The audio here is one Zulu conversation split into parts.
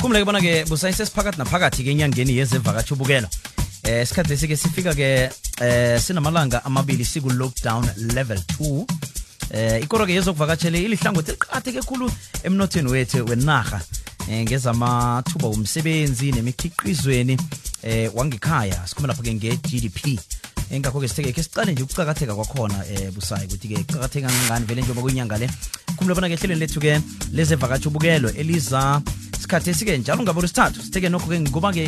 kumleke bona ke busayisesiphakathi naphakathi ke enyangeni yezevakatsho ubukelo eh isikhathi esike sifika ke eh sinamalanga amabili siku-lockdown level 2 eh ikoro ke yezokuvakatshele ilihlangothi eliqakatheke khulu emnothweni wethu wenarha. Eh ngezamathuba womsebenzi nemikhiqizweni eh wangekhaya. Sikhuluma lapho ke nge-gdp engakho-ke sitheke ke sicale nje ukucakatheka kwakhona eh busayi ukuthi-ke kucakatheka kangani vele njengoba kwinyanga le. Khumule bona ke ehlelweni lethu-ke lezevakatsho ubukelo eliza isikhathi esike njalo ngabo lesithathu sitheke nokho-ke ngoba-ke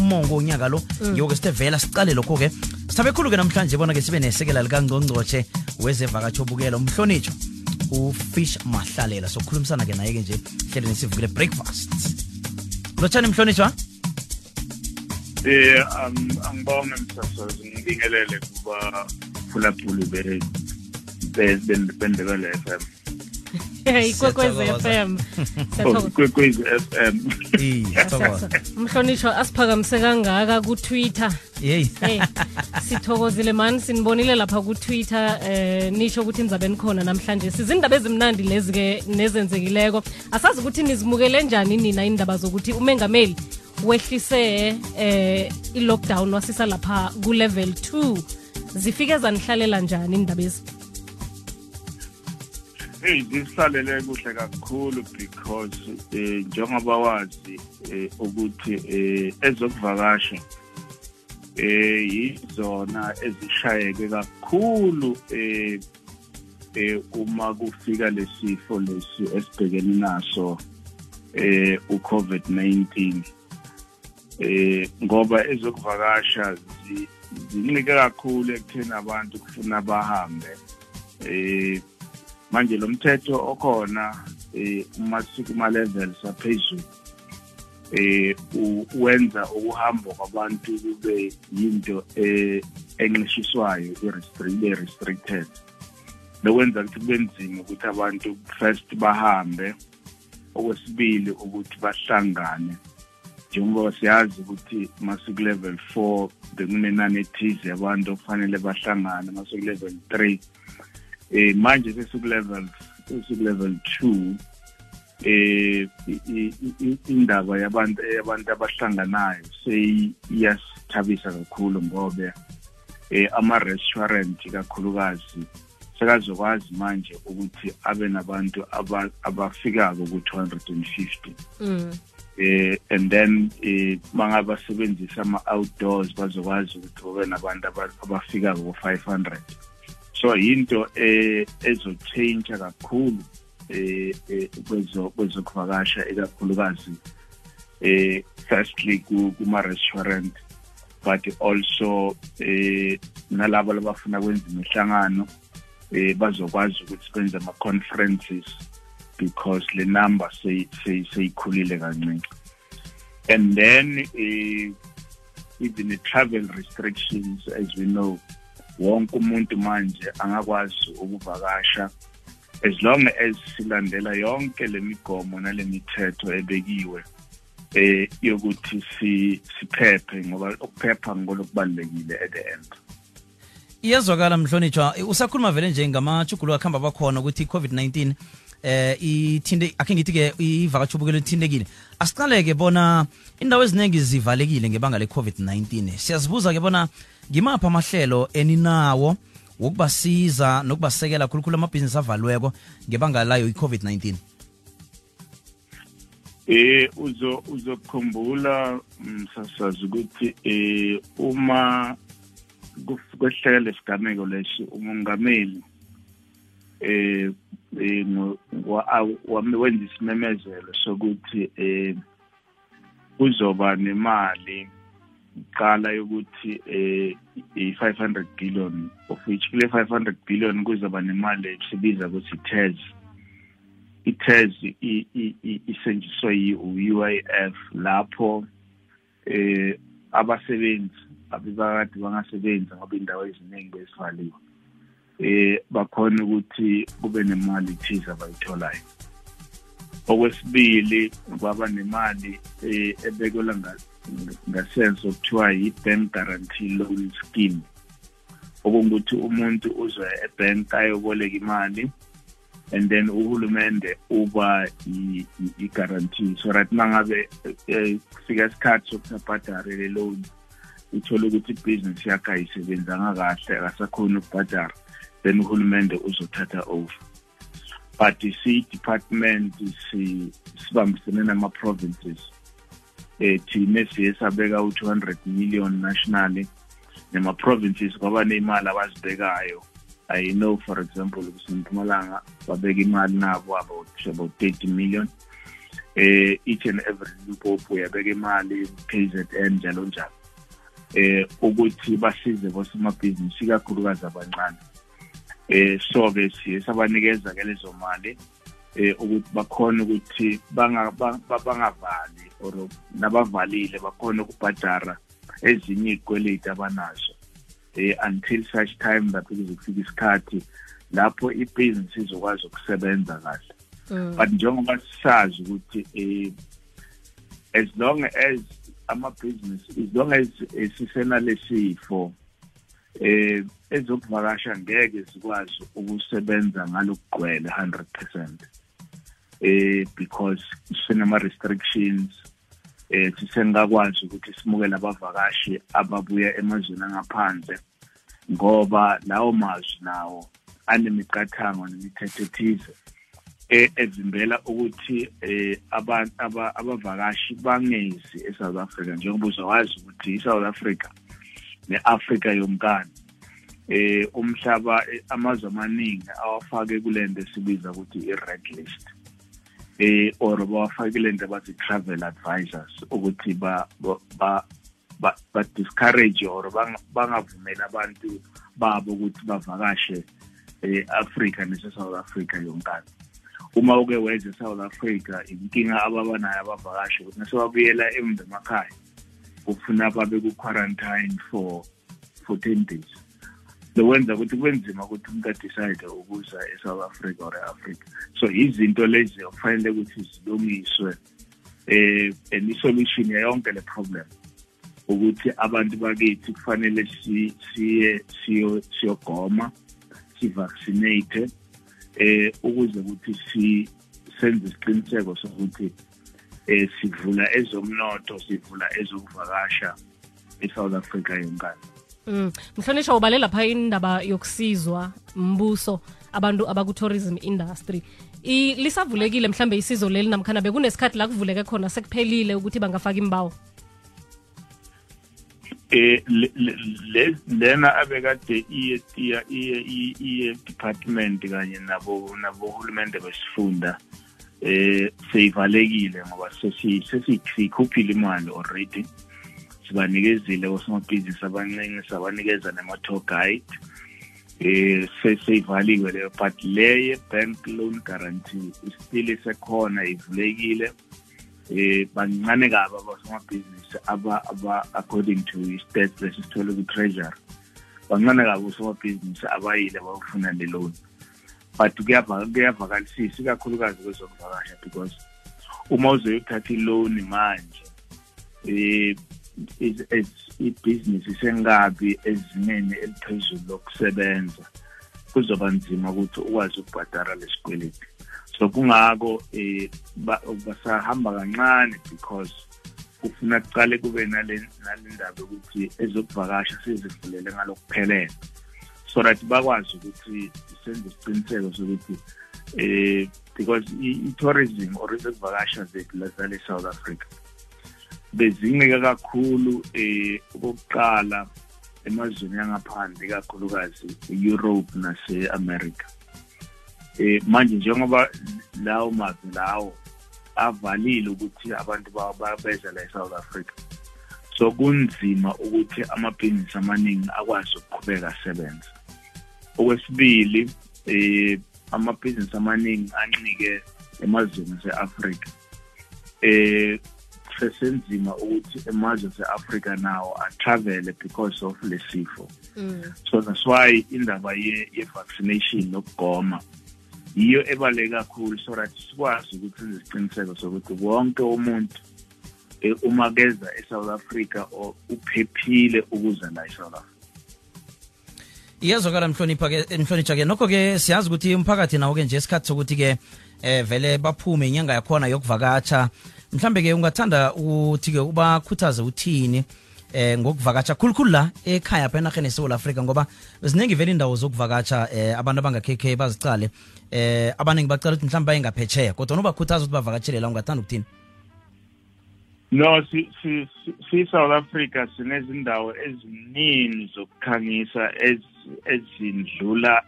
umongo onyaka lo ngiwo-ke sithe vela sicale lokho-ke sithabe khulu-ke namhlanje bona-ke sibe nesekela likangcongcotshe wezevakatsho obukela umhlonitsho ufish mahlalela sokukhulumisana-ke naye-ke nje hleleni sivukile breakfast lotshani mhlonitshwa Eh angibonge msasazi ngibingelele kuba phulaphuli be bendebele FM. Ikwekwezi FM Kwekwezi FM. mhlonishwa asiphakamise kangaka kutwitter. Yeyi sithokozile mani sinibonile lapha ku-twitter eh nisho ukuthi nizabe nikhona namhlanje. Sizindaba ezimnandi lezi-ke nezenzekileko. Asazi ukuthi nizimukele njani nina indaba zokuthi umengameli wehlise eh i-lockdown wasisa lapha ku-level 2 zifike zanihlalela njani indaba ezi Hey zisihlalele kuhle kakhulu because eh njengoba wazi eh, ukuthi eh ezokuvakasha eh yizona ezishayeke kakhulu eh eh uma kufika lesifo lesi esibhekene naso eh uCovid-19 eh ngoba ezokuvakasha zi- zincike kakhulu ekutheni abantu kufuna bahambe eh manje lo mthetho okhona eh uma sikuma levels aphezulu eh u- wenza ukuhamba kwabantu kube yinto eh encishiswayo i-restrict restricted lokwenza ukuthi kube nzima ukuthi abantu first bahambe. Okwesibili ukuthi bahlangane. Njengoba siyazi ukuthi masiku-level four bekunenani ethize yabantu okufanele bahlangane. Masiku-level three eh manje sesiku-level sesiku-level two eh indaba yabantu yabantu abahlanganayo seyiyasithabisa kakhulu ngoba eh ama-restaurant kakhulukazi sekazokwazi manje ukuthi abe nabantu aba- abafikako ku-250 mm. eh and then eh mangabasebenzisa ama-outdoors bazokwazi ukuthi kube nabantu aba- abafika ku-500 so yinto eh ezochange kakhulu eh eh, kwezo kwezokuvakasha ikakhulukazi eh firstly ku- kuma-restaurant but also eh nalabo labafuna kwenza imihlangano eh bazokwazi ukuthi benze ama-conferences because le number sey- sey- seyikhulile kancane and then eh, even the travel restrictions as we know wonke umuntu manje angakwazi ukuvakasha. As long as silandela yonke lemigomo nalemithetho ebekiwe eh yokuthi si siphephe ngoba ukuphepha ngolokubalekile at the end. Iyezwakala mhlonitshwa usakhuluma vele nje ngamajugulu akuhamba bakhona ukuthi i-covid-19 eh ithinte akhe ngithi-ke ivakatsho ubukelo lithintekile asiqaleke bona indawo eziningi zivalekile ngebanga le-covid-19 siyazibuza-ke bona ngimaphi amahlelo eninawo wokubasiza nokubasekela khulukhulu amabhizinisi avalweko ngebanga layo i-covid-19. Eh uzo uzokhumbula msasazi ukuthi eh uma kwehlela lesigameko lesi umongameli eh eh, wenza isimemezelo sokuthi eh kuzoba nemali qala yokuthi eh i500 billion of which kule 500 billion kuzoba nemali esibiza ukuthi TES i-TERS isenjiswe yi-UIF lapho eh abasebenzi abebakade bangasebenzi ngoba indawo eziningi bezivaliwe eh bakhona ukuthi kube nemali thize abayitholayo. Okwesibili kwaba nemali eh ebekelwa ngasenso okuthiwa yi-bank guarantee loan scheme okungukuthi umuntu uzwe ebank ayoboleka imali and then uhulumende uba i-guarantee. So right mangabe eh, kufika isikhathi sokusabhadare le loan uthole ukuthi ibhizinisi yakhe ayisebenzanga kahle akasakhoni ukubhadara then uhulumende uzothatha over. But si-department sibambisene nama-provinces um thine siye sabeka u-two hundred million nationally nema-provinces kwaba ney'mali abazibekayo. I know for example kusempumalanga babeka imali nabo about about 30 million. Eh each and every limpopo uyabeka imali KZN njalo njalo. Eh ukuthi basize bosomabhizinisi kakhulukazi abancane. Eh so ke siye sabanikeza ke lezo mali. Eh ukuthi bakhona ukuthi bangavali or nabavalile bakhona ukubhadara ezinye izikweleti abanazo eh until such time that kuzofika isikhathi lapho ibhizinisi izokwazi ukusebenza kahle mm. but njengoba sisazi ukuthi eh as long as ama-business as long as sisenalesifo eh ezokuvakasha ngeke zikwazi ukusebenza ngalokugcwele 100% eh because sinama restrictions eh sisengakwazi ukuthi simukele abavakashi ababuya emazweni angaphandle ngoba lawo mazwi nawo anemiqathango nemithetho ethize evimbela ukuthi eh abantu abavakashi bangezi eSouth Africa njengoba uzawazi ukuthi iSouth Africa neAfrica yonkana eh umhlaba amazwe amaningi awafake kulento esibiza ukuthi i-red list. Eh or bawafakile into abathi travel advisors ukuthi ba ba ba discourage or bangavumela abantu babo ukuthi bavakashe e-Africa nase-South Africa yonkana. Uma uke weze e-South Africa inkinga ababanayo abavakashi ukuthi nasebabuyela emva emakhaya kufuna babe ku-quarantine for for 10 days. Lokwenza ukuthi kube nzima ukuthi umuntu adecide ukuza e-south africa or e-africa so izinto lezi okufanele ukuthi zilungiswe eh and isolution yonke le problem. Ukuthi abantu bakithi kufanele siye siyogoma sivaccinate eh ukuze ukuthi si senze isiqiniseko sokuthi eh sivula ezomnotho sivula ezokuvakasha eSouth Africa yonkana. Mm. Mhlonishwa ubale lapha indaba yokusizwa mbuso abantu abaku-tourism industry. I, lisavulekile mhlambe isizo leli namkhana bekunesikhathi la kuvuleke khona sekuphelile ukuthi bangafaka imbawo? Eh lena abekade iye iye iye department kanye nabo nabo hulumende besifunda eh seyivalekile ngoba sesisikhuphile imali already. Sibanikezile osomabhizinisi abancane sabanikeza nama-tour guide eh seseyivaliwe leyo. But leye bank loan guarantee still isekhona ivulekile. Eh bancane kabi abasomabhizinisi aba aba according to i-stats lesisithole ku-treasury. Bancane kabi osomabhizinisi abayile abafuna le loan. But kuyavakalisisa ikakhulukazi kwezokuvakasha because uma uzoyothatha i-loan manje eh ibhizinisi sengabi ezingeni eliphezulu lokusebenza. Kuzoba nzima ukuthi ukwazi ukubhadara lesikweleti so kungako eh basahamba kancane because kufuna kuqale kube nale ndaba ukuthi ezokuvakasha sizivulele ngalokuphelele. So that bakwazi ukuthi senze isiqiniseko sokuthi eh because i-tourism or ezokuvakasha zethu zale South Africa bezincike kakhulu eh okokuqala emazweni yangaphandle kakhulukazi e-Europe nase-America. Eh manje njengoba lawo mazwe lawo avalile ukuthi abantu beza la eSouth Africa so kunzima ukuthi amabhizinisi amaningi akwazi ukuqhubeka asebenza okwesibili eh amabhizinisi amaningi ancike emazweni aseAfrika eh sesenzima ukuthi emazwe aseAfrika nawo atravele because of lesifo so that's why indaba ye, ye vaccination nokugoma yiyo ebaleke kakhulu so that sikwazi ukuthi senze isiqiniseko sokuthi wonke umuntu eh, uma keza eSouth Africa o- uphephile ukuza la eSouth Africa iyezwakala mhlonipha ke mhlonitsha ke nokho ke siyazi ukuthi umphakathi nawo ke nje isikhathi sokuthi ke eh vele baphume inyanga yakhona yokuvakatsha mhlambe ke ungathanda ukuthi ke ubakhuthaze uthini eh ngokuvakatsha khulukhulu la ekhaya pha enarheni eSouth Africa ngoba ziningi vele indawo zokuvakatsha eh abantu abangakhekhe bazicale eh abaningi bacala ukuthi mhlawumbe bayengaphetsheya kodwa nobakhuthaza ukuthi bavakatshele la ungathanda ukuthini No si si si- si South Africa sinezindawo eziningi zokukhangisa ezi- ezindlula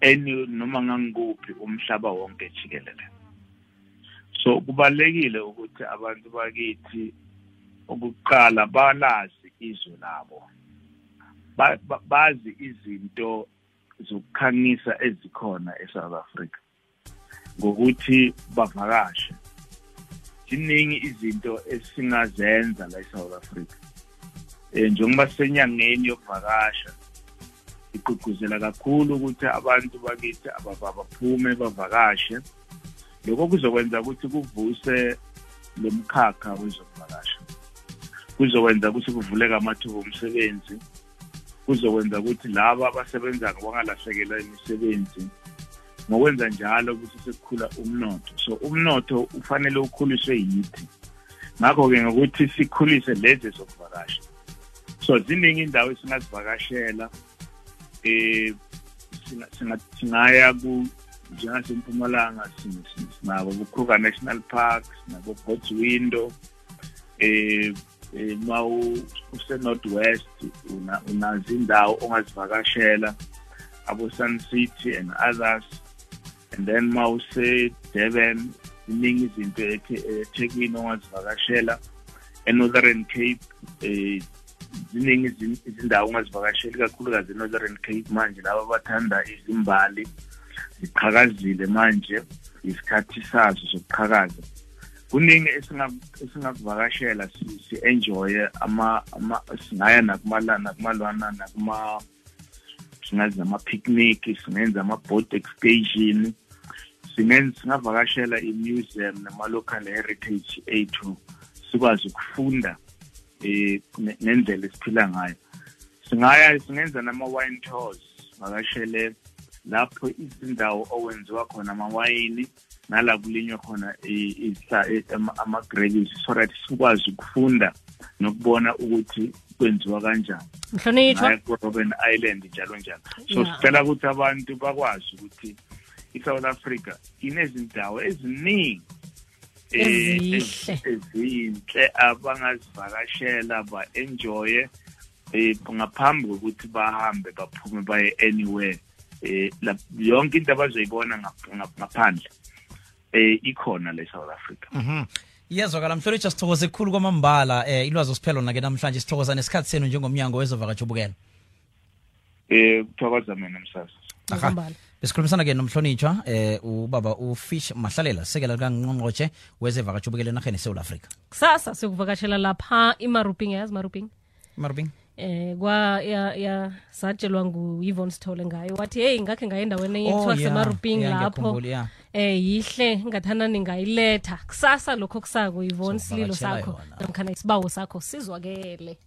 eni noma ngangikuphi umhlaba wonke jikelele. So kubalekile ukuthi abantu bakithi ukuqala balazi izwe labo. Ba- ba- bazi izinto zokukhangisa ezikhona eSouth Africa. Ngokuthi bavakashe ziningi izinto esingazenza la eSouth Africa eh njengoba senyangeni yokuvakasha igqugquzela kakhulu ukuthi abantu bakithi ababa baphume bavakashe lokho kuzokwenza ukuthi kuvuse lo mkhakha wezokuvakasha kuzokwenza ukuthi kuvuleke amathuba omsebenzi. Kuzokwenza ukuthi laba abasebenza bangalahlekelwa imisebenzi ngokwenza njalo ukuthi sekukhula umnotho. So umnotho ufanele ukhuliswe yithi. Ngakho-ke ngokuthi sikhulise lezi zokuvakasha so ziningi indawo esingazivakashela singa- singa- singaya njengasempumalanga sin- sin- sinabo ku-kruger national park sinabo god's window eh eh, ma u- use-north west una- unazo indawo ongazivakashela abo-sun city and others. And then ma use-durban ziningi izinto eThe- ethekwini ongazivakashela e-northern cape eh ziningi izin- izindawo ongazivakasheli kakhulukazi e-northern cape manje laba abathanda izimbali. Ziqhakazile manje isikhathi sazo sokuqhakaza. Kuningi esinga- esingakuvakashela si- si-enjoye ama ama- singaya nakumala- nakumalwana nakuma singazi ama-picnic singenza ama-boat excursion singenza singavakashela i-museum nama-local heritage ethu sikwazi ukufunda eh ne- nendlela esiphila ngayo. Singaya singenza nama-wine tours vakashele lapho izindawo okwenziwa khona amawayini nala kulinywa khona i- isla- i- ama- ama-grapes so that sikwazi ukufunda nokubona ukuthi kwenziwa kanjani mhlonitshwa ngaya ku-robben island njalo njalo so Yeah. sicela ukuthi abantu bakwazi ukuthi i-south africa inezindawo eziningi eh, Ezihle. ez- ezinhle abangazivakashela ba-enjoye eh ngaphambi kokuthi bahambe baphume baye anywhere eh la- yonke into abazoyibona ngap- ngap- ngaphandle eh ikhona la e-south africa. Mhm. iyezwakala mhlonitsha sithokoze kukhulu kwamambala eh ilwazi siphela na-ke namhlanje sithokoza nesikhathi senu njengomnyango wezovakatsha ubukela eh kuthokoza mina msasa. Aha. ngombala besikhulumisana ke nomhlonitshwa eh ubaba ufish mahlalela sekela likangqongqotshe wezevakatsha ubukelo enarheni esewula afrika. Kusasa sikuvakashela lapha imarubing yazi marubing marubing eh kwa ya ya satshelwa ngu-yvon sithole ngayo. Wathi heyi ngakhe ngaye endaweni enye Oh, kuthiwa yeah, semaruping yeah, lapho. ngiyakhumbula, yeah. eh yihle ngathana ningayiletha. Kusasa lokho kusako yvon sililo Sizokuvakatjhela sakho. yona. namkhana isibawo sakho sizwakele.